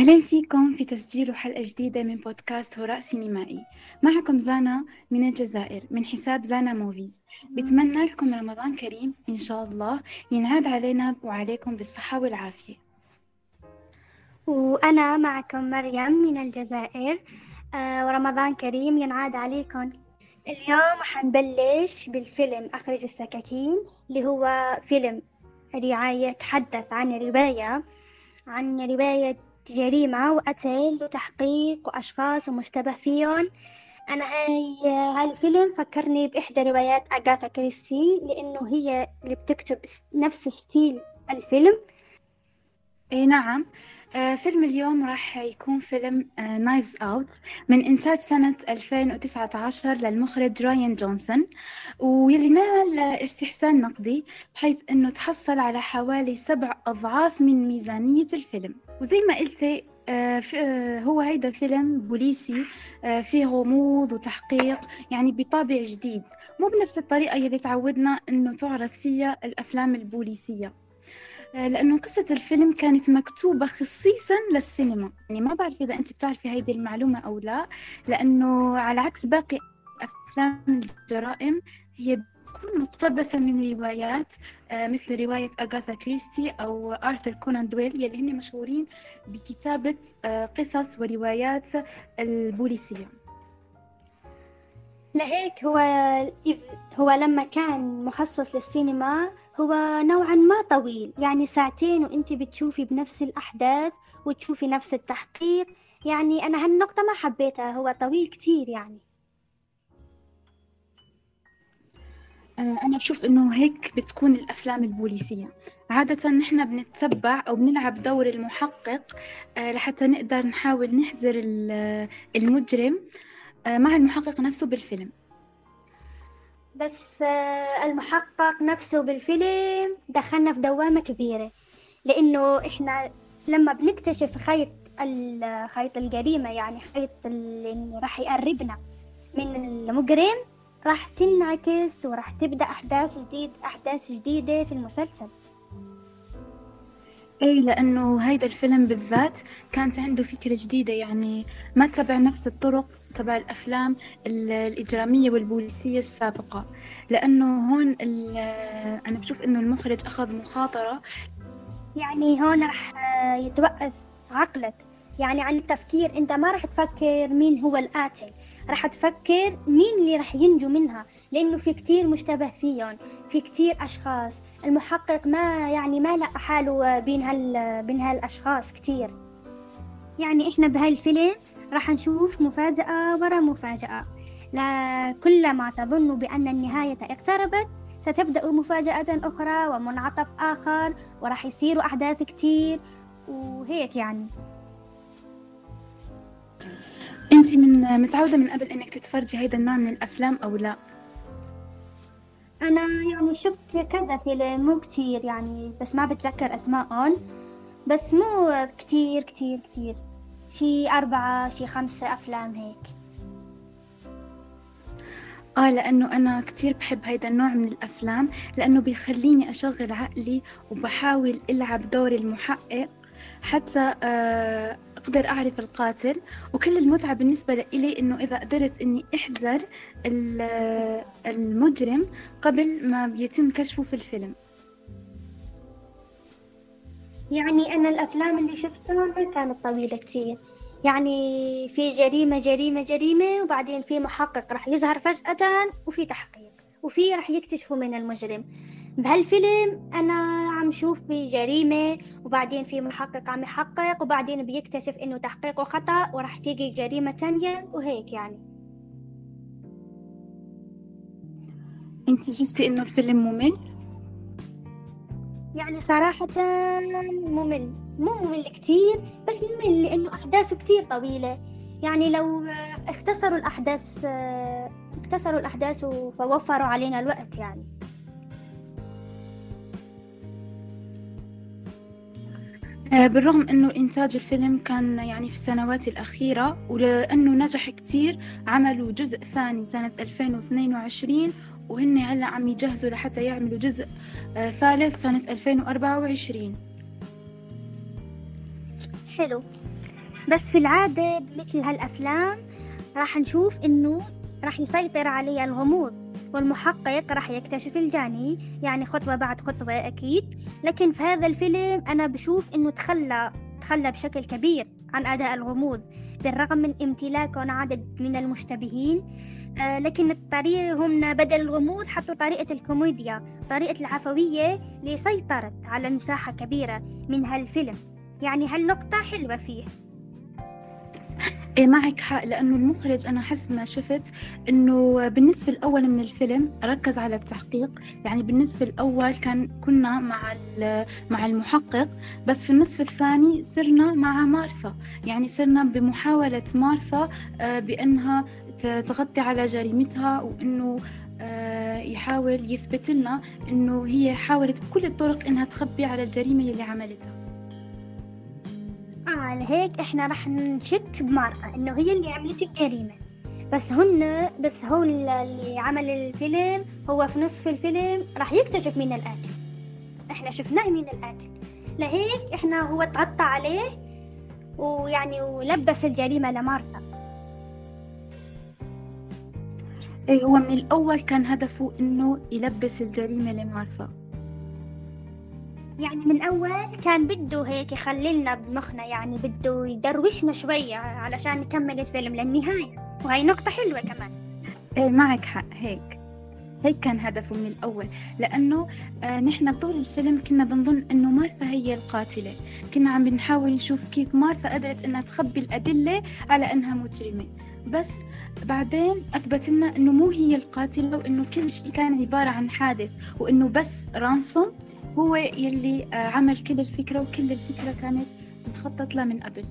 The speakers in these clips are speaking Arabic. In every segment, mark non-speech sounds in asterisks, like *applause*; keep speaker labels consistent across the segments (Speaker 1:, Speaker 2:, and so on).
Speaker 1: أهلا فيكم في تسجيل حلقة جديدة من بودكاست هراء سينمائي. معكم زانا من الجزائر من حساب زانا موفيز. بتمنى لكم رمضان كريم إن شاء الله ينعاد علينا وعليكم بالصحة والعافية.
Speaker 2: وأنا معكم مريم من الجزائر. آه ورمضان كريم ينعاد عليكم. اليوم حنبلش بالفيلم أخرج السكاكين اللي هو فيلم رعاية يتحدث عن رواية عن رواية جريمة وقتل وتحقيق وأشخاص ومشتبه فيهم أنا هاي هاي الفيلم فكرني بإحدى روايات أغاثا كريستي لأنه هي اللي بتكتب نفس style الفيلم.
Speaker 1: اي نعم. فيلم اليوم راح يكون فيلم Knives آه Out من إنتاج سنة 2019 للمخرج راين جونسون واللي نال استحسان نقدي بحيث إنه تحصل على حوالي سبع أضعاف من ميزانية الفيلم. وزي ما قلتي آه آه هو هيدا فيلم بوليسي آه فيه غموض وتحقيق يعني بطابع جديد. مو بنفس الطريقة اللي تعودنا إنه تعرض فيها الأفلام البوليسية. لأنه قصة الفيلم كانت مكتوبة خصيصا للسينما. يعني ما بعرف إذا أنت بتعرفي هيدي المعلومة أو لا لأنه على عكس باقي أفلام الجرائم هي بتكون مقتبسة من روايات مثل رواية أغاثا كريستي أو آرثر كونان دويل يلي هن مشهورين بكتابة قصص وروايات البوليسية.
Speaker 2: لهيك هو هو لما كان مخصص للسينما هو نوعا ما طويل يعني ساعتين وإنت بتشوفي بنفس الأحداث وتشوفي نفس التحقيق. يعني أنا هالنقطة ما حبيتها هو طويل كتير يعني.
Speaker 1: أنا بشوف إنه هيك بتكون الأفلام البوليسية. عادة نحن بنتبع أو بنلعب دور المحقق لحتى نقدر نحاول نحذر المجرم مع المحقق نفسه بالفيلم.
Speaker 2: بس المحقق نفسه بالفيلم دخلنا في دوامة كبيرة. لأنه إحنا لما بنكتشف خيط خيط الجريمة يعني خيط اللي راح يقربنا من المجرم راح تنعكس وراح تبدأ أحداث جديد أحداث جديدة في المسلسل.
Speaker 1: اي لأنه هيدا الفيلم بالذات كانت عنده فكرة جديدة يعني ما تبع نفس الطرق تبع الأفلام الإجرامية والبوليسية السابقة. لأنه هون أنا بشوف إنه المخرج أخذ مخاطرة.
Speaker 2: يعني هون راح يتوقف عقلك. يعني عن التفكير أنت ما راح تفكر مين هو القاتل. راح تفكر مين اللي راح ينجو منها. لأنه في كتير مشتبه فيهم في كتير أشخاص. المحقق ما يعني ما لقى حاله بين هال بين هالأشخاص كتير. يعني إحنا بهاي الفيلم راح نشوف مفاجأة ورا مفاجأة. لا كلما تظن بأن النهاية اقتربت ستبدأ مفاجأة أخرى ومنعطف آخر وراح يصيروا أحداث كتير. وهيك يعني.
Speaker 1: أنت من متعودة من قبل إنك تتفرجي هيدا النوع من الأفلام أو لا؟
Speaker 2: أنا يعني شفت كذا فيلم مو كتير يعني بس ما بتذكر أسمائهم بس مو كتير كتير كتير. شي أربعة شي خمسة أفلام هيك.
Speaker 1: آه لأنه أنا كتير بحب هيدا النوع من الأفلام لأنه بيخليني أشغل عقلي وبحاول ألعب دور المحقق حتى أقدر أعرف القاتل. وكل المتعة بالنسبة لإلي إنه إذا قدرت إني أحذر المجرم قبل ما بيتم كشفه في الفيلم.
Speaker 2: يعني أنا الأفلام اللي شفتها ما كانت طويلة كتير يعني في جريمة جريمة جريمة وبعدين في محقق راح يظهر فجأة وفي تحقيق وفي راح يكتشفوا من المجرم. بهالفيلم أنا عم شوف بجريمة وبعدين في محقق عم يحقق وبعدين بيكتشف إنه تحقيقه خطأ وراح تيجي جريمة تانية وهيك يعني.
Speaker 1: أنت شفتي إنه الفيلم ممل؟
Speaker 2: يعني صراحة ممل مو ممل كتير بس ممل لأنه أحداثه كتير طويلة. يعني لو اختصروا الأحداث اختصروا الأحداث فوفروا علينا الوقت يعني.
Speaker 1: بالرغم أنه إنتاج الفيلم كان يعني في السنوات الأخيرة ولأنه نجح كتير عملوا جزء ثاني سنة 2022 وهن هلا عم يجهزوا لحتى يعملوا جزء ثالث سنة 2024
Speaker 2: حلو. بس في العادة بمثل هالأفلام راح نشوف إنه راح يسيطر عليه الغموض والمحقق راح يكتشف الجاني يعني خطوة بعد خطوة أكيد. لكن في هذا الفيلم أنا بشوف إنه تخلى تخلى بشكل كبير عن أداء الغموض. بالرغم من امتلاكه عدد من المشتبهين آه لكن الطريقة هم بدل الغموض حطوا طريقة الكوميديا طريقة العفوية اللي سيطرت على مساحة كبيرة من هالفيلم. يعني هالنقطة حلوة فيه.
Speaker 1: إيه معك حق لأنه المخرج أنا حسب ما شفت إنه بالنسبة الأول من الفيلم ركز على التحقيق. يعني بالنسبة الأول كان كنا مع مع المحقق بس في النصف الثاني صرنا مع مارثا. يعني صرنا بمحاولة مارثا آه، بأنها تغطي على جريمتها وإنه آه، يحاول يثبت لنا إنه هي حاولت بكل الطرق إنها تخبي على الجريمة اللي عملتها.
Speaker 2: آه لهيك إحنا رح نشك بمارثا إنه هي اللي عملت الجريمة بس هن بس هو اللي عمل الفيلم هو في نصف الفيلم راح يكتشف مين القاتل. إحنا شفناه مين القاتل. لهيك إحنا هو تغطى عليه ويعني ولبس الجريمة لمارثا.
Speaker 1: إيه هو من الأول كان هدفه إنه يلبس الجريمة لمارثا.
Speaker 2: يعني من أول كان بده هيك يخللنا بمخنا يعني بده يدروشنا شوية علشان نكمل الفيلم للنهاية. وهي نقطة حلوة كمان.
Speaker 1: إيه معك حق هيك. هيك كان هدفه من الأول. لأنه آه نحن بطول الفيلم كنا بنظن إنه مارثا هي القاتلة. كنا عم بنحاول نشوف كيف مارثا قدرت إنها تخبي الأدلة على إنها مجرمة. بس بعدين أثبت لنا إنه مو هي القاتلة وإنه كل شيء كان عبارة عن حادث وإنه بس رانسوم هو يلي آه، عمل كل الفكرة وكل الفكرة كانت مخطط لها من قبل.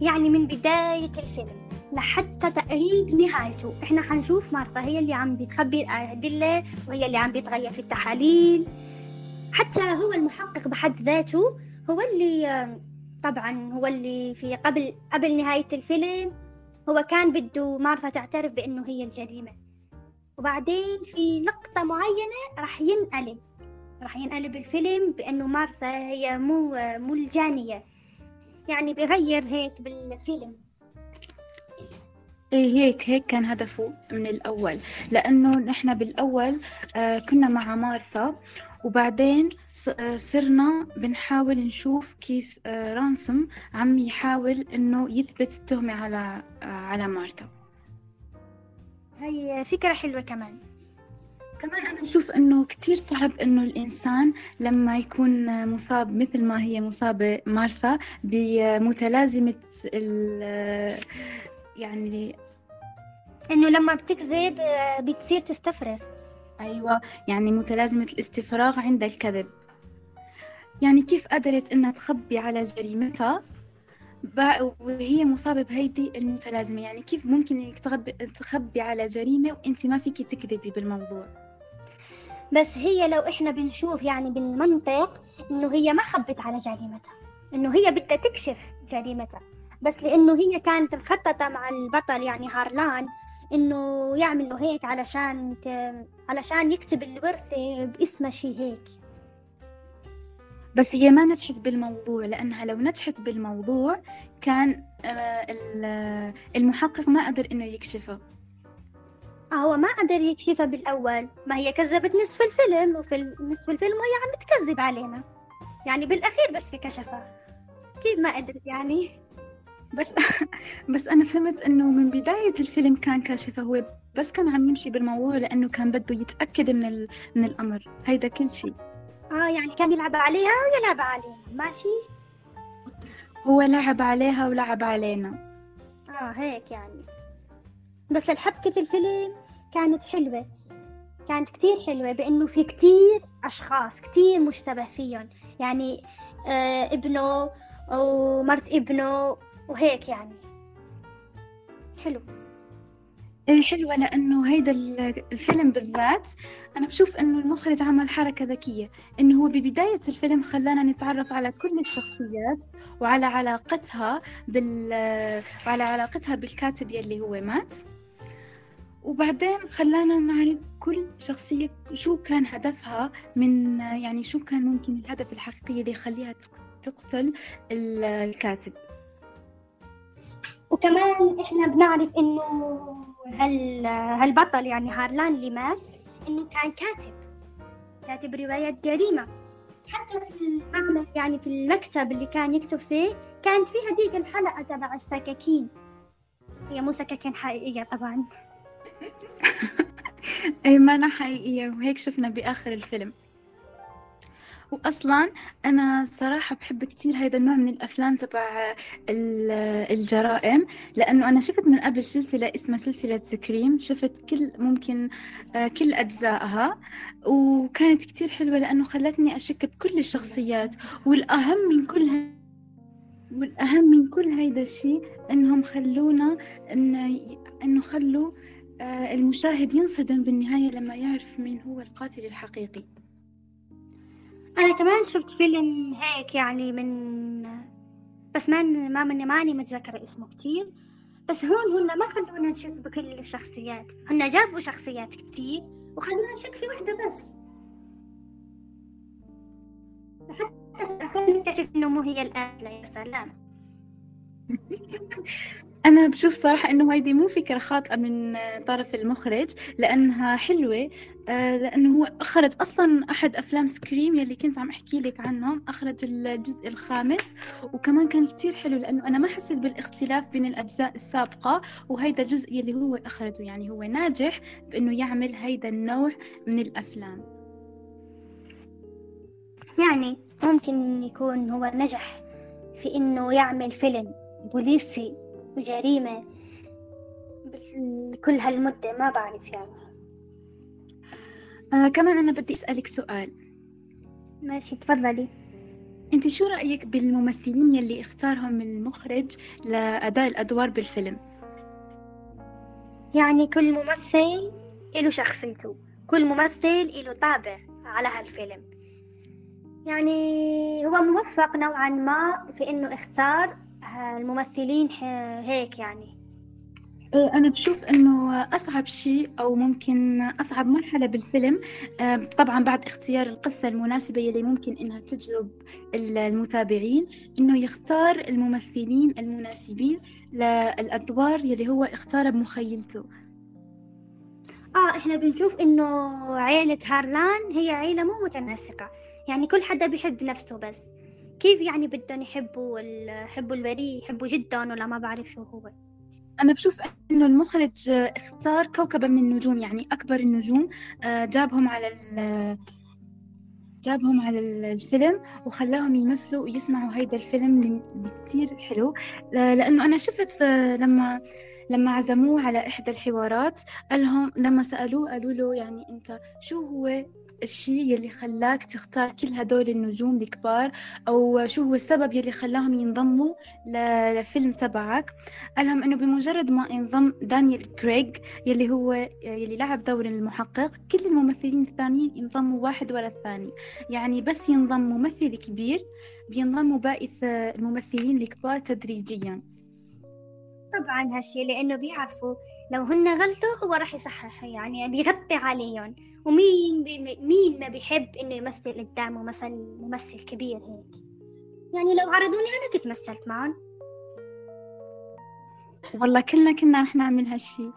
Speaker 2: يعني من بداية الفيلم لحتى تقريب نهايته. إحنا حنشوف مارتا هي اللي عم بتخبي الأدلة وهي اللي عم بتغير في التحاليل. حتى هو المحقق بحد ذاته هو اللي طبعا هو اللي في قبل قبل نهاية الفيلم هو كان بده مارثا تعترف بأنه هي الجريمة. وبعدين في نقطة معينة راح ينقلب. راح ينقلب الفيلم بأنه مارثا هي مو مو الجانية. يعني بغير هيك بالفيلم.
Speaker 1: إيه هيك هيك كان هدفه من الأول. لأنه نحن بالأول آه كنا مع مارثا وبعدين آه، صرنا بنحاول نشوف كيف آه، رانسم عم يحاول إنه يثبت التهمة على على مارتا
Speaker 2: هي فكرة حلوة كمان.
Speaker 1: كمان أنا بشوف إنه كتير صعب إنه الإنسان لما يكون مصاب مثل ما هي مصابة مارثا بمتلازمة يعني
Speaker 2: إنه لما بتكذب بتصير تستفرغ.
Speaker 1: أيوة يعني متلازمة الاستفراغ عند الكذب. يعني كيف قدرت إنها تخبي على جريمتها؟ وهي مصابة بهيدي المتلازمة. يعني كيف ممكن إنك تخبي على جريمة وإنت ما فيك تكذبي بالموضوع؟
Speaker 2: بس هي لو إحنا بنشوف يعني بالمنطق إنه هي ما خبت على جريمتها إنه هي بدها تكشف جريمتها. بس لأنه هي كانت مخططة مع البطل يعني هارلان إنه يعملوا هيك علشان علشان يكتب الورثة باسمه شي هيك.
Speaker 1: بس هي ما نجحت بالموضوع لأنها لو نجحت بالموضوع كان آه، المحقق ما قدر إنه يكشفه
Speaker 2: هو ما قدر يكشفها بالأول. ما هي كذبت نصف الفيلم وفي نصف الفيلم وهي عم تكذب علينا. يعني بالأخير بس كشفها كيف ما قدرت يعني. *laughs*
Speaker 1: بس *laughs* بس أنا فهمت إنه من بداية الفيلم كان كاشفة هو بس كان عم يمشي بالموضوع لأنه كان بده يتأكد من ال... من الأمر. هيدا كل شيء.
Speaker 2: آه يعني كان يلعب عليها ويلعب علينا. ماشي؟
Speaker 1: هو لعب عليها ولعب علينا.
Speaker 2: آه هيك يعني. بس الحبكة في الفيلم كانت حلوة. كانت كتير حلوة بأنه في كتير أشخاص كتير مشتبه فيهم. يعني آه ابنه ومرت ابنه وهيك يعني. حلو.
Speaker 1: إيه حلوة لأنه هيدا الفيلم بالذات أنا بشوف إنه المخرج عمل حركة ذكية. إنه هو ببداية الفيلم خلانا نتعرف على كل الشخصيات وعلى علاقتها بال وعلى علاقتها بالكاتب يلي هو مات. وبعدين خلانا نعرف كل شخصية شو كان هدفها من يعني شو كان ممكن الهدف الحقيقي اللي يخليها تقتل الكاتب.
Speaker 2: وكمان إحنا بنعرف إنه هال هالبطل يعني هارلان اللي مات إنه كان كاتب. كاتب روايات جريمة. حتى في المعمل يعني في المكتب اللي كان يكتب فيه كانت في هذيك الحلقة تبع السكاكين. هي مو سكاكين حقيقية طبعا. *laughs*
Speaker 1: أي مانا حقيقية وهيك شفنا بآخر الفيلم. وأصلا أنا صراحة بحب كتير هذا النوع من الأفلام تبع الجرائم لأنه أنا شفت من قبل سلسلة اسمها سلسلة سكريم شفت كل ممكن آه، كل أجزائها وكانت كتير حلوة لأنه خلتني أشك بكل الشخصيات والأهم من كل والأهم من كل هيدا الشيء إنهم خلونا إن إنه خلوا المشاهد ينصدم بالنهاية لما يعرف مين هو القاتل الحقيقي.
Speaker 2: أنا كمان شفت فيلم هيك يعني من بس ما ما مني ماني متذكرة اسمه كتير. بس هون هن ما خلونا نشك بكل الشخصيات. هن جابوا شخصيات كتير وخلونا نشك في واحدة بس. حتى نكتشف إنه مو هي الآلة يا سلام. *laughs*
Speaker 1: أنا بشوف صراحة إنه هيدي مو فكرة خاطئة من طرف المخرج لأنها حلوة آه، لأنه هو أخرج أصلا أحد أفلام سكريم يلي كنت عم أحكي لك عنهم أخرج الجزء الخامس وكمان كان كتير حلو لأنه أنا ما حسيت بالاختلاف بين الأجزاء السابقة وهيدا الجزء يلي هو أخرجه يعني هو ناجح بأنه يعمل هيدا النوع من الأفلام.
Speaker 2: يعني ممكن يكون هو نجح في إنه يعمل فيلم بوليسي وجريمة كل هالمدة ما بعرف يعني.
Speaker 1: آه كمان أنا بدي أسألك سؤال.
Speaker 2: ماشي تفضلي.
Speaker 1: أنت شو رأيك بالممثلين يلي اختارهم المخرج لأداء الأدوار بالفيلم؟
Speaker 2: يعني كل ممثل له شخصيته. كل ممثل له طابع على هالفيلم. يعني هو موفق نوعا ما في إنه اختار الممثلين هيك يعني.
Speaker 1: إيه، أنا بشوف إنه أصعب شيء أو ممكن أصعب مرحلة بالفيلم آه، طبعا بعد اختيار القصة المناسبة يلي ممكن إنها تجذب المتابعين إنه يختار الممثلين المناسبين للأدوار يلي هو اختارها بمخيلته.
Speaker 2: آه إحنا بنشوف إنه عيلة هارلان هي عيلة مو متناسقة يعني كل حدا بيحب نفسه بس. كيف يعني بدهم يحبوا يحبوا البريء يحبوا جدا ولا ما بعرف شو هو؟
Speaker 1: أنا بشوف إنه المخرج اختار كوكبة من النجوم يعني أكبر النجوم آه، جابهم على جابهم على الفيلم وخلاهم يمثلوا ويسمعوا هيدا الفيلم اللي كتير حلو. لأنه أنا شفت آه، لما لما عزموه على إحدى الحوارات قالهم لما سألوه قالوا له يعني أنت شو هو الشيء يلي خلاك تختار كل هدول النجوم الكبار أو شو هو السبب يلي خلاهم ينضموا للفيلم تبعك. قالهم إنه بمجرد ما ينضم دانيال كريغ يلي هو يلي لعب دور المحقق كل الممثلين الثانيين ينضموا واحد ورا الثاني. يعني بس ينضم ممثل كبير بينضموا باقي الممثلين الكبار تدريجيا.
Speaker 2: طبعا هالشي لأنه بيعرفوا لو هن غلطوا هو راح يصحح يعني بيغطي عليهم. ومين بي مين ما بيحب إنه يمثل قدامه مثلا ممثل كبير هيك؟ يعني لو عرضوني أنا كنت مثلت معهم.
Speaker 1: والله كلنا كنا رح نعمل هالشي.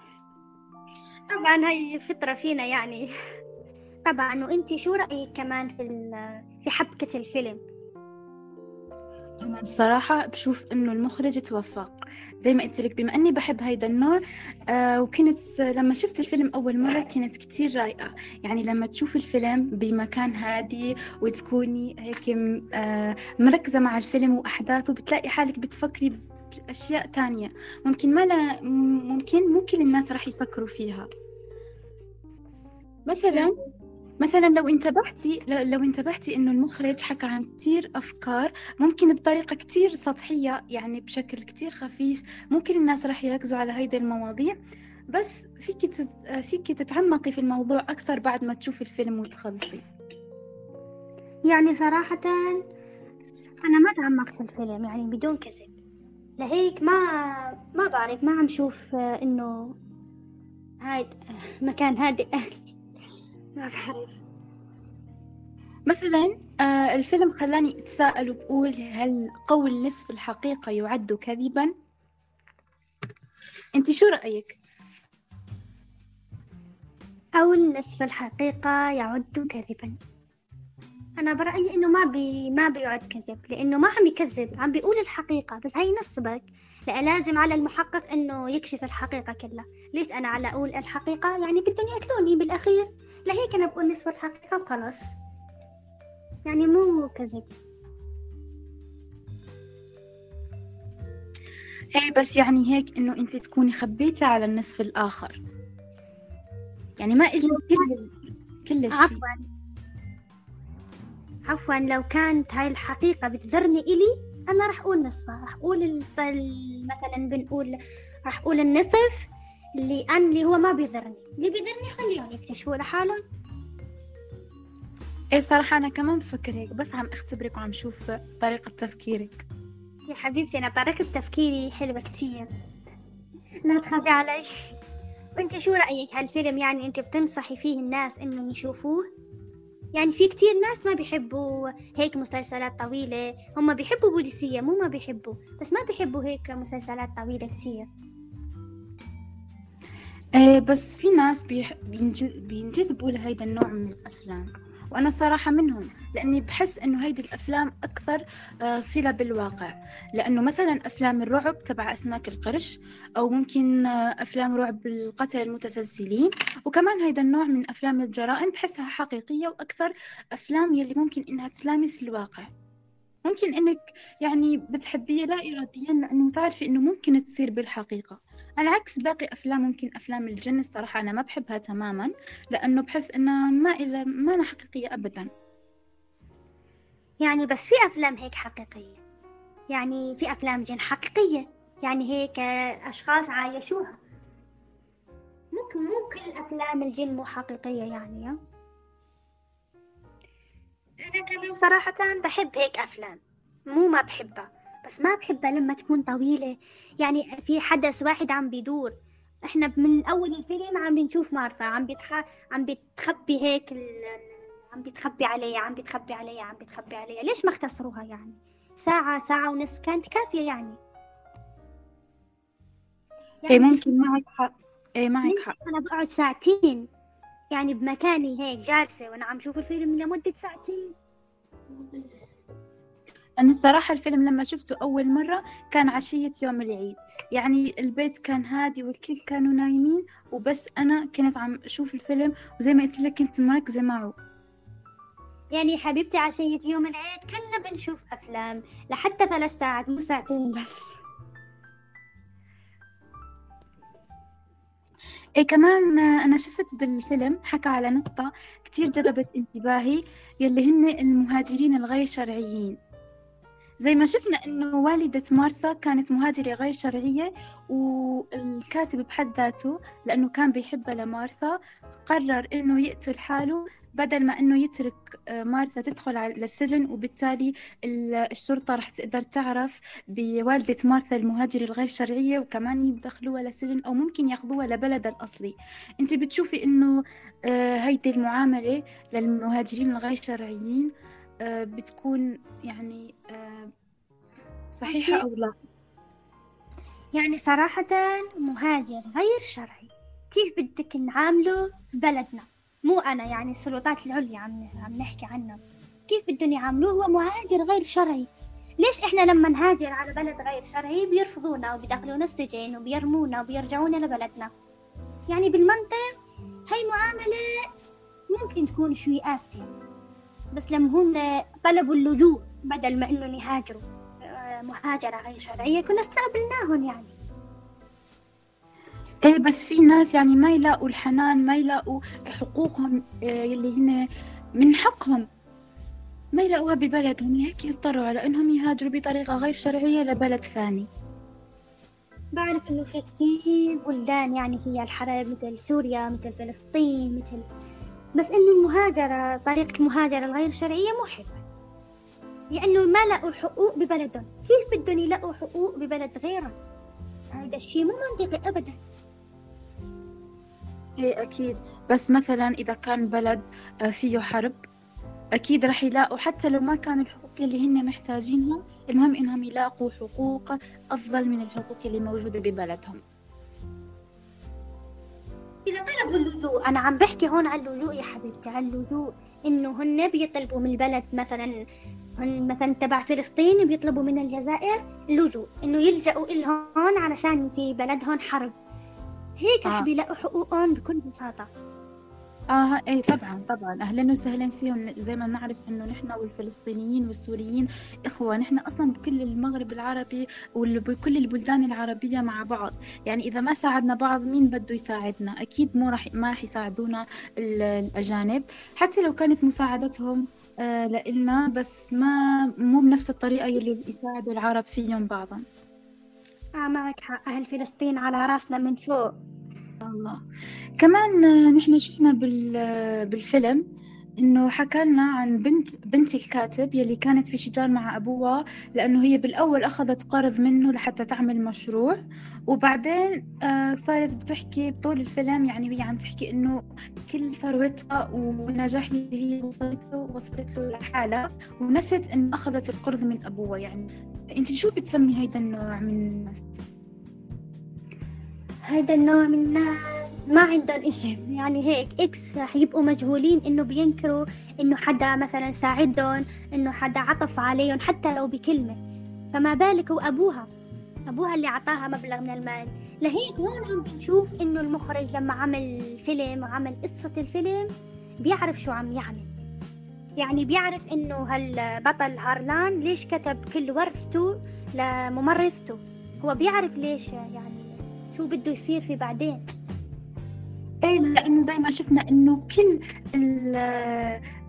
Speaker 2: طبعا هاي فطرة فينا يعني. *laughs* طبعا وإنتي شو رأيك كمان في في حبكة الفيلم؟
Speaker 1: أنا الصراحة بشوف إنه المخرج توفق. زي ما قلت لك بما إني بحب هيدا النوع آه وكنت لما شفت الفيلم أول مرة كانت كتير رايقة. يعني لما تشوف الفيلم بمكان هادي وتكوني هيك آه مركزة مع الفيلم وأحداثه بتلاقي حالك بتفكري بأشياء تانية. ممكن ما لا ممكن مو كل الناس راح يفكروا فيها. مثلا؟ مثلا لو انتبهتي لو انتبهتي إنه المخرج حكى عن كتير أفكار ممكن بطريقة كتير سطحية يعني بشكل كتير خفيف ممكن الناس راح يركزوا على هيدي المواضيع. بس فيك فيك تتعمقي في الموضوع أكثر بعد ما تشوفي الفيلم وتخلصي.
Speaker 2: يعني صراحة أنا ما تعمقت في الفيلم يعني بدون كذب. لهيك ما ما بعرف ما عم شوف إنه هاي مكان هادئ. *laughs* ما بعرف.
Speaker 1: مثلا آه الفيلم خلاني أتساءل وبقول هل قول نصف الحقيقة يعد كذبا؟ أنت شو رأيك؟
Speaker 2: قول نصف الحقيقة يعد كذبا. أنا برأيي إنه ما بي ما بيعد كذب لأنه ما عم يكذب عم بيقول الحقيقة بس هي نصبك. لازم على المحقق إنه يكشف الحقيقة كلها. ليش أنا على أقول الحقيقة؟ يعني بدهم يأكلوني بالأخير. لهيك أنا بقول نصف الحقيقة وخلص. يعني مو كذب.
Speaker 1: إيه بس يعني هيك إنه انت تكوني خبيتي على النصف الآخر. يعني ما إلي كل كل الشيء.
Speaker 2: عفوا. عفوا لو كانت هاي الحقيقة بتذرني إلي أنا رح أقول نصفها رح أقول مثلا بنقول رح أقول النصف اللي أنا اللي هو ما بيذرني اللي بيذرني خليهم يكتشفوا لحالهم.
Speaker 1: إيه صراحة أنا كمان بفكر هيك بس عم أختبرك وعم شوف طريقة تفكيرك.
Speaker 2: يا حبيبتي أنا طريقة تفكيري حلوة كتير. لا تخافي علي. وانت شو رأيك؟ هالفيلم يعني أنت بتنصحي فيه الناس إنهم يشوفوه؟ يعني في كتير ناس ما بيحبوا هيك مسلسلات طويلة. هم بيحبوا بوليسية مو ما بيحبوا. بس ما بيحبوا هيك مسلسلات طويلة كتير.
Speaker 1: إيه بس في ناس بيح... بينج- بينجذبوا لهيدا النوع من الأفلام وأنا صراحة منهم لأني بحس إنه هيدي الأفلام أكثر آه، صلة بالواقع لأنه مثلا أفلام الرعب تبع أسماك القرش أو ممكن آه، أفلام رعب القتل المتسلسلين وكمان هيدا النوع من أفلام الجرائم بحسها حقيقية وأكثر أفلام يلي ممكن إنها تلامس الواقع. ممكن إنك يعني بتحبيه لا اراديا لأنه تعرفي إنه ممكن تصير بالحقيقة. على عكس باقي أفلام ممكن أفلام الجن الصراحة أنا ما بحبها تماما لأنه بحس انها ما إلى ما أنا حقيقية ابدا.
Speaker 2: يعني بس في أفلام هيك حقيقية. يعني في أفلام جن حقيقية. يعني هيك أشخاص عايشوها. مو مو كل أفلام الجن مو حقيقية يعني؟ أنا كمان صراحة بحب هيك أفلام. مو ما بحبها. بس ما بحبها لما تكون طويلة. يعني في حدث واحد عم بيدور. إحنا من أول الفيلم عم بنشوف مارثا. عم بتح... عم بتخبي هيك ال... عم بتخبي عليها عم بتخبي عليها عم بتخبي عليها. ليش ما اختصروها يعني؟ ساعة ساعة ونصف كانت كافية يعني.
Speaker 1: إيه ممكن معك حق. إيه معك حق.
Speaker 2: أنا بقعد ساعتين. يعني بمكاني هيك جالسة وأنا عم شوف الفيلم لمدة ساعتين.
Speaker 1: أنا الصراحة الفيلم لما شفته أول مرة كان عشية يوم العيد. يعني البيت كان هادي والكل كانوا نايمين وبس أنا كنت عم أشوف الفيلم وزي ما قلت لك كنت مركزة معه
Speaker 2: يعني حبيبتي عشية يوم العيد كنا بنشوف أفلام لحتى ثلاث ساعات مو ساعتين بس.
Speaker 1: إيه كمان أنا شفت بالفيلم حكى على نقطة كتير جذبت انتباهي يلي هن المهاجرين الغير شرعيين. زي ما شفنا إنه والدة مارثا كانت مهاجرة غير شرعية والكاتب بحد ذاته لأنه كان بيحبها لمارثا قرر إنه يقتل حاله بدل ما إنه يترك آه، مارثا تدخل على السجن وبالتالي ال- الشرطة رح تقدر تعرف بوالدة مارثا المهاجرة الغير شرعية وكمان يدخلوها للسجن أو ممكن ياخذوها لبلدها الأصلي. أنت بتشوفي إنه آه، هيدي المعاملة للمهاجرين الغير شرعيين بتكون يعني آه، صحيحة أو لا؟
Speaker 2: يعني صراحة مهاجر غير شرعي. كيف بدك نعامله في بلدنا؟ مو أنا يعني السلطات العليا عم عم نحكي عنه كيف بدهم يعاملوه؟ هو مهاجر غير شرعي. ليش إحنا لما نهاجر على بلد غير شرعي بيرفضونا وبيدخلونا السجن وبيرمونا وبيرجعونا لبلدنا؟ يعني بالمنطق هاي معاملة ممكن تكون شوي قاسية بس لما هم طلبوا اللجوء بدل ما إنه يهاجروا آه، مهاجرة غير شرعية كنا استقبلناهم يعني.
Speaker 1: إيه بس في ناس يعني ما يلاقوا الحنان ما يلاقوا حقوقهم آه، يلي هن من حقهم. ما يلاقوها ببلدهم لهيك يضطروا على إنهم يهاجروا بطريقة غير شرعية لبلد ثاني.
Speaker 2: بعرف إنه في كتير بلدان يعني فيها الحرب مثل سوريا مثل فلسطين مثل بس إنه المهاجرة طريقة المهاجرة الغير شرعية مو حلوة. لأنه ما لقوا الحقوق ببلدهم. كيف بدهم يلاقوا حقوق ببلد غيرهم؟ هذا الشيء مو منطقي أبدا.
Speaker 1: إيه أكيد. بس مثلا إذا كان بلد آه، فيه حرب أكيد راح يلاقوا حتى لو ما كانوا الحقوق اللي هن محتاجينها المهم إنهم يلاقوا حقوق أفضل من الحقوق اللي موجودة ببلدهم.
Speaker 2: إذا طلبوا اللجوء أنا عم بحكي هون عن اللجوء يا حبيبتي عن اللجوء. إنه هن بيطلبوا من البلد مثلا هن مثلا تبع فلسطين بيطلبوا من الجزائر اللجوء إنه يلجأوا إلهون علشان في بلدهم حرب. هيك رح
Speaker 1: آه.
Speaker 2: بيلاقوا حقوقهم بكل بساطة.
Speaker 1: آه إيه طبعا طبعا. أهلا وسهلا فيهم. زي ما نعرف إنه نحن والفلسطينيين والسوريين إخوة نحن أصلا بكل المغرب العربي وبكل البلدان العربية مع بعض. يعني إذا ما ساعدنا بعض مين بده يساعدنا؟ أكيد مو راح ما راح يساعدونا ال- الأجانب. حتى لو كانت مساعدتهم آه لإلنا بس ما مو بنفس الطريقة يلي يساعدوا العرب فيهم بعضا.
Speaker 2: آه معك حق. أهل فلسطين على رأسنا من فوق.
Speaker 1: الله. كمان نحن شفنا بال بالفيلم إنه حكى لنا عن بنت بنت الكاتب يلي كانت في شجار مع أبوها لأنه هي بالأول أخذت قرض منه لحتى تعمل مشروع. وبعدين آه، صارت بتحكي بطول الفيلم يعني هي عم تحكي إنه كل ثروتها والنجاح اللي هي وصلت له وصلت له لحالها. ونسيت إنه أخذت القرض من أبوها يعني. أنت شو بتسمي هيدا النوع من الناس؟
Speaker 2: هذا النوع من الناس ما عندهم اسم. يعني هيك إكس رح يبقوا مجهولين إنه بينكروا إنه حدا مثلا ساعدهم إنه حدا عطف عليهم حتى لو بكلمة. فما بالك هو أبوها اللي عطاها مبلغ من المال. لهيك هون عم بنشوف إنه المخرج لما عمل فيلم وعمل قصة الفيلم بيعرف شو عم يعمل. يعني بيعرف إنه هالبطل هارلان ليش كتب كل ورثته لممرضته. هو بيعرف ليش يعني شو بده يصير في بعدين؟
Speaker 1: إيه لأنه زي ما شفنا إنه كل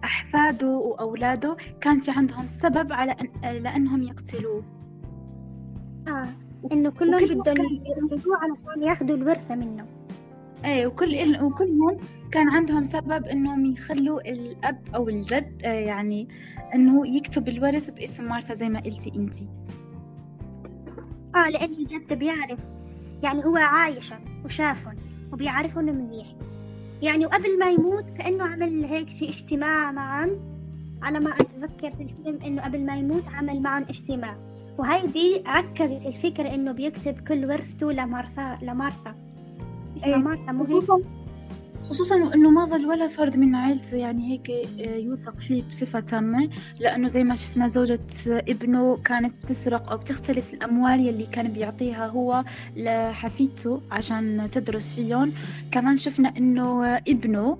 Speaker 1: احفاده وأولاده كان في عندهم سبب على أن لأنهم يقتلوه.
Speaker 2: آه إنه كلهم
Speaker 1: وكل
Speaker 2: بدهم يقتلوه علشان ياخذوا الورثة منه.
Speaker 1: إيه وكل وكلهم كان عندهم سبب إنهم يخلوا الأب أو الجد آه، يعني إنه يكتب الورث باسم مارثا زي ما قلتي أنتي.
Speaker 2: آه لأن الجد بيعرف. يعني هو عايشهم وشافهم وبيعرفهم منيح. يعني وقبل ما يموت كأنه عمل هيك شي اجتماع معهم على ما أتذكر في الفيلم إنه قبل ما يموت عمل معهم اجتماع. وهيدي ركزت الفكرة إنه بيكتب كل ورثته لمارثا لمارثا. اسمها
Speaker 1: إيه،
Speaker 2: مارثا مو؟
Speaker 1: خصوصا خصوصا إنه ما ظل ولا فرد من عائلته يعني هيك آه، يوثق فيه بصفة تامة لأنه زي ما شفنا زوجة ابنه كانت بتسرق أو بتختلس الأموال يلي كان بيعطيها هو لحفيدته عشان تدرس فيهم. كمان شفنا إنه آه، ابنه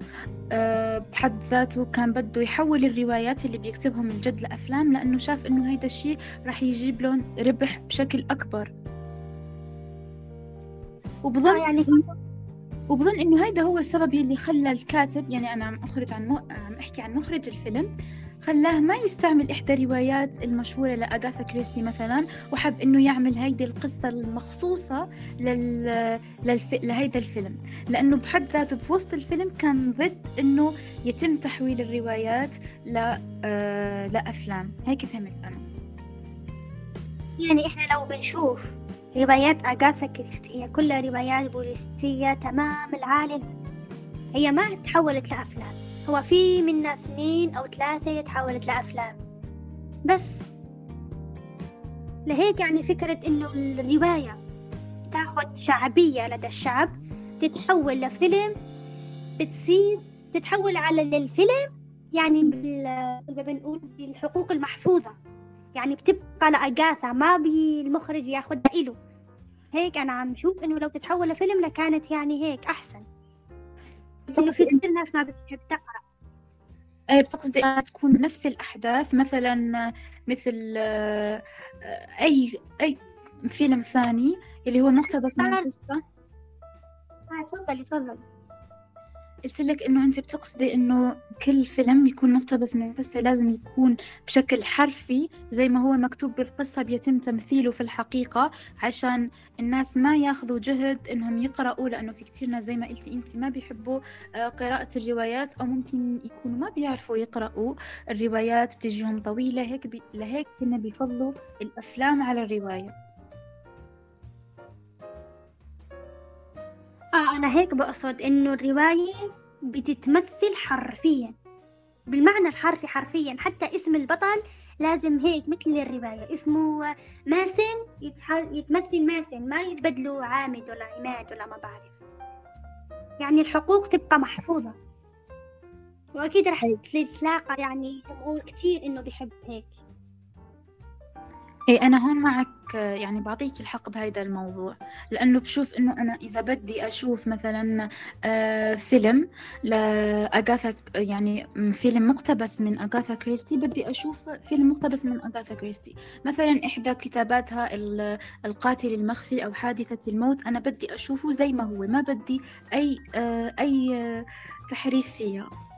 Speaker 1: آه، بحد ذاته كان بده يحول الروايات اللي بيكتبهم الجد لأفلام لأنه شاف إنه هيدا الشيء رح يجيب لهم ربح بشكل أكبر.
Speaker 2: آه
Speaker 1: وبظن
Speaker 2: يعني
Speaker 1: وبظن إنه هيدا هو السبب اللي خلى الكاتب يعني أنا عم أخرج عن م... عم أحكي عن مخرج الفيلم خلاه ما يستعمل إحدى الروايات المشهورة لاغاثا كريستي مثلا وحب إنه يعمل هيدي القصة المخصوصة لل... للف... لهيدا الفيلم. لأنه بحد ذاته بوسط الفيلم كان ضد إنه يتم تحويل الروايات ل... آه... لأفلام. هيك فهمت أنا؟
Speaker 2: يعني إحنا لو بنشوف روايات أغاثا كريستي هي كلها روايات بوليسية تمام العالم هي ما تحولت لأفلام هو في منا اثنين أو ثلاثة تحولت لأفلام بس لهيك يعني فكرة إنه الرواية تاخد شعبية لدى الشعب تتحول لفيلم بتصير تتحول على الفيلم يعني. بنقول بالحقوق المحفوظة يعني بتبقى لأجاثا ما بي المخرج ياخدها إله. هيك أنا عم شوف إنه لو تتحول لفيلم لكانت يعني هيك أحسن. بس إنه في كثير ناس ما بتحب تقرأ
Speaker 1: آه، بتقصدي تكون نفس الأحداث مثلا مثل آه، أي أي فيلم ثاني اللي هو مقتبس من. القصة؟
Speaker 2: آه تفضلي تفضلي.
Speaker 1: قلت لك إنه أنت بتقصدي إنه كل فيلم يكون مقتبس من القصة لازم يكون بشكل حرفي زي ما هو مكتوب بالقصة بيتم تمثيله في الحقيقة عشان الناس ما ياخذوا جهد إنهم يقرأوا لأنه في كتير ناس زي ما قلتي أنت ما بيحبوا آه، قراءة الروايات أو ممكن يكونوا ما بيعرفوا يقرأوا الروايات بتجيهم طويلة هيك بي... لهيك كنا بيفضلوا الأفلام على الرواية.
Speaker 2: آه أنا هيك بقصد إنه الرواية بتتمثل حرفيا. بالمعنى الحرفي حرفيا حتى اسم البطل لازم هيك مثل الرواية. اسمه ماسن يتمثل ماسن ما يتبدلوا عامد ولا عماد ولا ما بعرف. يعني الحقوق تبقى محفوظة. وأكيد رح تلاقى يعني جمهور كتير إنه بيحب هيك.
Speaker 1: إيه أنا هون معك يعني بعطيك الحق بهذا الموضوع. لأنه بشوف إنه أنا إذا بدي أشوف مثلا آه، فيلم لأغاثا يعني فيلم مقتبس من أغاثا كريستي بدي أشوف فيلم مقتبس من أغاثا كريستي. مثلا إحدى كتاباتها القاتل المخفي أو حادثة الموت أنا بدي أشوفه زي ما هو ما بدي أي آه، أي تحريف فيها.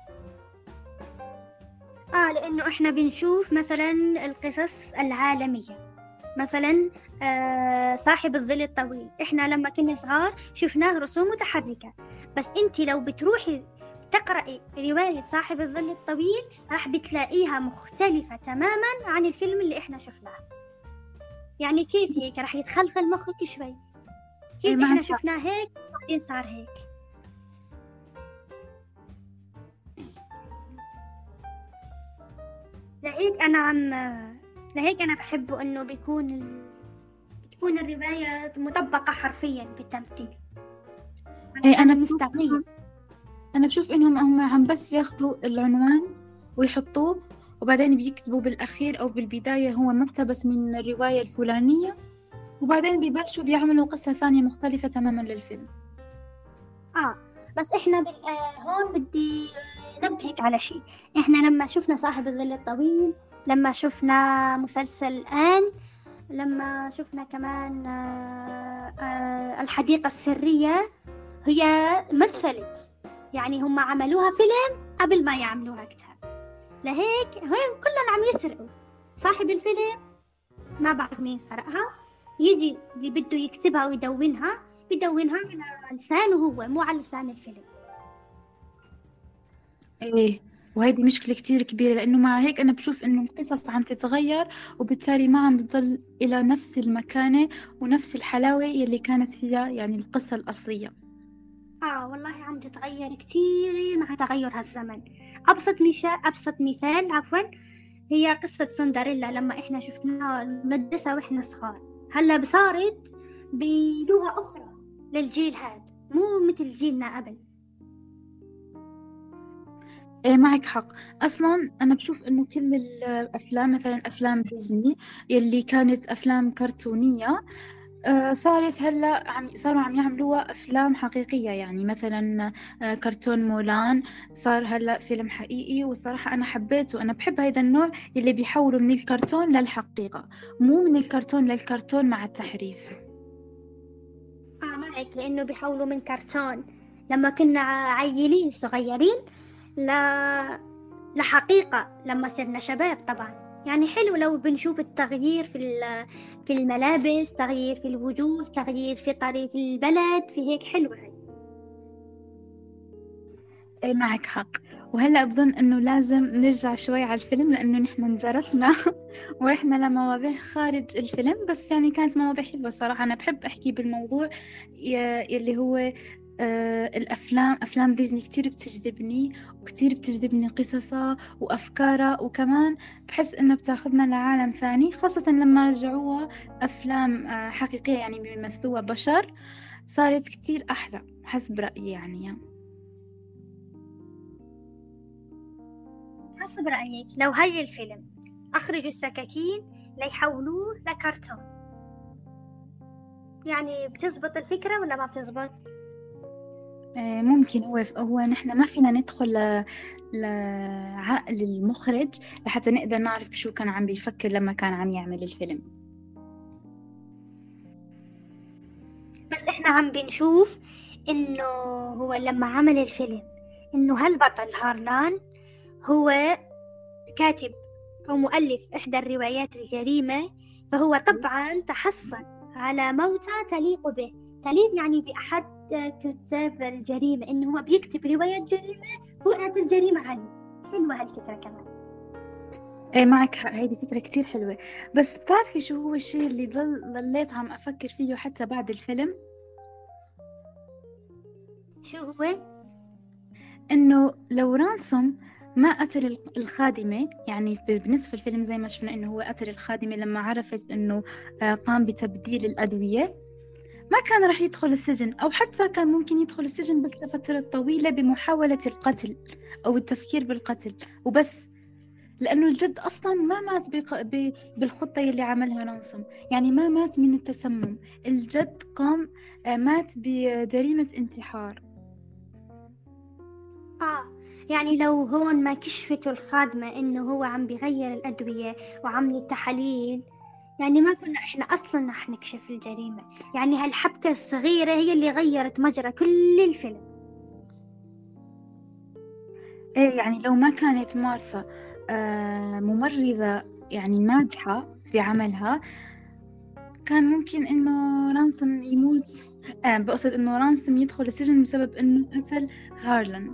Speaker 2: آه لأنه إحنا بنشوف مثلا القصص العالمية. مثلا آه صاحب الظل الطويل. إحنا لما كنا صغار شفناه رسوم متحركة. بس أنت لو بتروحي تقرأي رواية صاحب الظل الطويل راح بتلاقيها مختلفة تماما عن الفيلم اللي إحنا شفناه. يعني كيف هيك؟ راح يتخلخل مخك شوي. كيف إحنا شفناه هيك؟ بعدين صار هيك. لهيك أنا عم لهيك أنا بحبه إنه بيكون ال... بتكون الرواية مطبقة حرفيا بالتمثيل.
Speaker 1: إيه أنا مستعجل أنا بشوف إنهم هم عم بس ياخذوا العنوان ويحطوه وبعدين بيكتبوا بالأخير أو بالبداية هو مقتبس من الرواية الفلانية وبعدين بيبلشوا بيعملوا قصة ثانية مختلفة تماما للفيلم.
Speaker 2: آه بس إحنا بال... آه هون بدي نبهك على شيء. إحنا لما شفنا صاحب الظل الطويل لما شفنا مسلسل آن لما شفنا كمان آه، آه، الحديقة السرية هي مثلت. يعني هم عملوها فيلم قبل ما يعملوها كتاب. لهيك هين كلهم عم يسرقوا. صاحب الفيلم ما بعرف مين سرقها. يجي اللي بده يكتبها ويدونها. بدونها على لسانه هو مو على لسان الفيلم.
Speaker 1: إيه وهيدي مشكلة كتير كبيرة لأنه مع هيك أنا بشوف إنه القصص عم تتغير وبالتالي ما عم بتضل إلى نفس المكانة ونفس الحلاوة يلي كانت فيها يعني القصة الأصلية.
Speaker 2: آه والله عم تتغير كتير مع تغير هالزمن. أبسط مثال أبسط مثال عفوا هي قصة سندريلا لما إحنا شفناها المدرسة وإحنا صغار. هلأ صارت بلغة أخرى للجيل هذا مو مثل جيلنا قبل.
Speaker 1: إيه معك حق. أصلا أنا بشوف إنه كل الأفلام مثلا أفلام ديزني يلي كانت أفلام كرتونية آه، صارت هلأ عم صاروا عم يعملوها أفلام حقيقية. يعني مثلا آه، كرتون مولان صار هلأ فيلم حقيقي والصراحه أنا حبيته. أنا بحب هذا النوع اللي بيحولوا من الكرتون للحقيقة مو من الكرتون للكرتون مع التحريف.
Speaker 2: آه معك لأنه بيحولوا من كرتون. لما كنا عيلين صغيرين ل... لحقيقة لما صرنا شباب طبعا. يعني حلو لو بنشوف التغيير في في الملابس تغيير في الوجوه تغيير في طريق البلد في هيك حلوة هاي
Speaker 1: اي معك حق. وهلأ بظن إنه لازم نرجع شوي على الفيلم لأنه نحن انجرفنا *laughs* ورحنا لمواضيع خارج الفيلم بس يعني كانت مواضيع حلوة صراحة. أنا بحب أحكي بالموضوع يلي هو آه، الأفلام أفلام ديزني كتير بتجذبني وكتير بتجذبني قصصها وأفكارها وكمان بحس إنها بتاخذنا لعالم ثاني خاصة لما رجعوها أفلام آه، حقيقية يعني بيمثلوها بشر صارت كتير أحلى حسب رأيي يعني
Speaker 2: حسب رأيك لو هاي الفيلم أخرجوا السكاكين ليحولوه لكرتون يعني بتزبط الفكرة ولا ما بتزبط؟
Speaker 1: آه، ممكن هو هو نحن ما فينا ندخل. لعقل المخرج لحتى نقدر نعرف شو كان عم بيفكر لما كان عم يعمل الفيلم
Speaker 2: بس إحنا عم بنشوف إنه هو لما عمل الفيلم إنه هالبطل هارلان هو كاتب أو مؤلف إحدى الروايات الجريمة فهو طبعا تحصل على موتى تليق به تليق يعني بأحد كتاب الجريمة إنه هو بيكتب رواية جريمة وقعت الجريمة عليه حلوة هالفكرة كمان.
Speaker 1: إيه معك حق. هيدي فكرة كتير حلوة. بس بتعرفي شو هو الشيء اللي ضل ضليت عم أفكر فيه حتى بعد الفيلم؟
Speaker 2: شو هو؟
Speaker 1: إنه لو رانسوم ما قتل الخادمة يعني بنصف الفيلم زي ما شفنا إنه هو قتل الخادمة لما عرفت إنه آه، قام بتبديل الأدوية. ما كان راح يدخل السجن أو حتى كان ممكن يدخل السجن بس لفترة طويلة بمحاولة القتل أو التفكير بالقتل. وبس لأنه الجد أصلا ما مات بق... ب... بالخطة اللي عملها رانسوم يعني ما مات من التسمم. الجد قام آه، مات بجريمة انتحار.
Speaker 2: آه يعني لو هون ما كشفتوا الخادمة إنه هو عم بيغير الأدوية وعمل التحاليل يعني ما كنا إحنا أصلا رح نكشف الجريمة. يعني هالحبكة الصغيرة هي اللي غيرت مجرى كل الفيلم.
Speaker 1: إيه يعني لو ما كانت مارثا آه ممرضة يعني ناجحة في عملها كان ممكن إنه رانسوم يموت. آه بقصد إنه رانسوم يدخل السجن بسبب إنه قتل هارلن.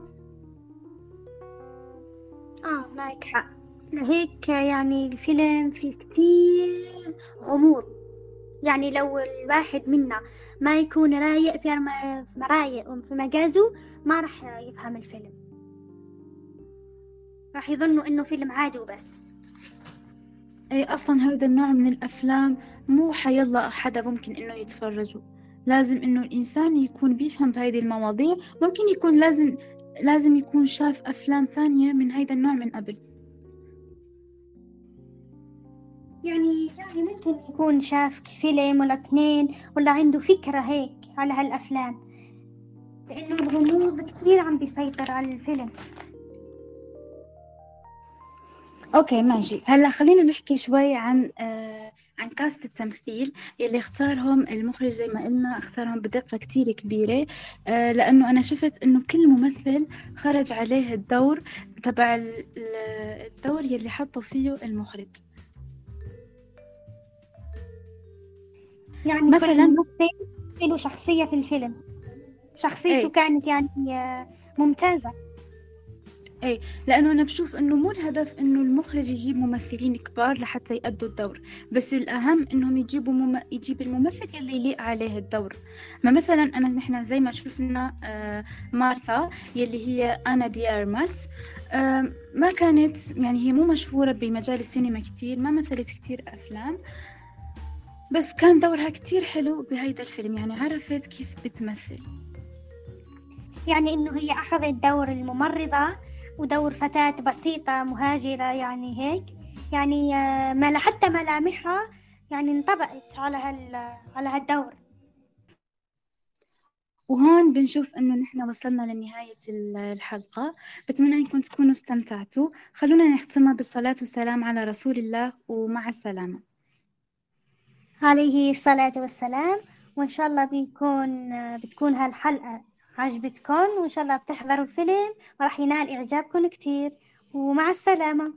Speaker 2: آه معك حق. هيك يعني الفيلم فيه كتير غموض. يعني لو الواحد منا ما يكون رايق في مرايق وفي مجازه ما راح يفهم الفيلم. راح يظنوا إنه فيلم عادي وبس.
Speaker 1: اي أصلا هذا النوع من الأفلام مو حيلا حدا ممكن إنه يتفرجوا لازم إنه الإنسان يكون بيفهم بهذه المواضيع. ممكن يكون لازم لازم يكون شاف أفلام ثانية من هيدا النوع من قبل.
Speaker 2: يعني يعني ممكن يكون شاف فيلم ولا اثنين ولا عنده فكرة هيك على هالأفلام لأنه الغموض كثير عم بيسيطر على الفيلم.
Speaker 1: أوكي ماشي. هلأ خلينا نحكي شوي عن آه عن كاست التمثيل يلي اختارهم المخرج زي ما قلنا اختارهم بدقة كتير كبيرة آه لأنه أنا شفت إنه كل ممثل خرج عليه الدور تبع الدور يلي حطه فيه المخرج.
Speaker 2: يعني مثلا؟ ممثل له شخصية في الفيلم. شخصيته إيه؟ كانت يعني آه، ممتازة.
Speaker 1: إيه لأنه أنا بشوف إنه مو الهدف إنه المخرج يجيب ممثلين كبار لحتى يأدوا الدور. بس الأهم إنهم يجيبوا مم... يجيب الممثل اللي يليق عليه الدور. ما مثلا أنا نحن زي ما شفنا آه مارثا يلي هي أنا دي ارماس آه ما كانت يعني هي مو مشهورة بمجال السينما كتير ما مثلت كتير أفلام. بس كان دورها كتير حلو بهيدا الفيلم يعني عرفت كيف بتمثل.
Speaker 2: يعني إنه هي أخذت دور الممرضة ودور فتاة بسيطة مهاجرة يعني هيك. يعني آه، ما حتى ملامحها يعني انطبقت على هال على هالدور.
Speaker 1: وهون بنشوف إنه نحن وصلنا لنهاية الحلقة. بتمنى إنكم تكونوا استمتعتوا. خلونا نختمها بالصلاة والسلام على رسول الله ومع السلامة.
Speaker 2: عليه الصلاة والسلام. وإن شاء الله بيكون بتكون هالحلقة عجبتكم وإن شاء الله بتحضروا الفيلم وراح ينال إعجابكم كتير. ومع السلامة.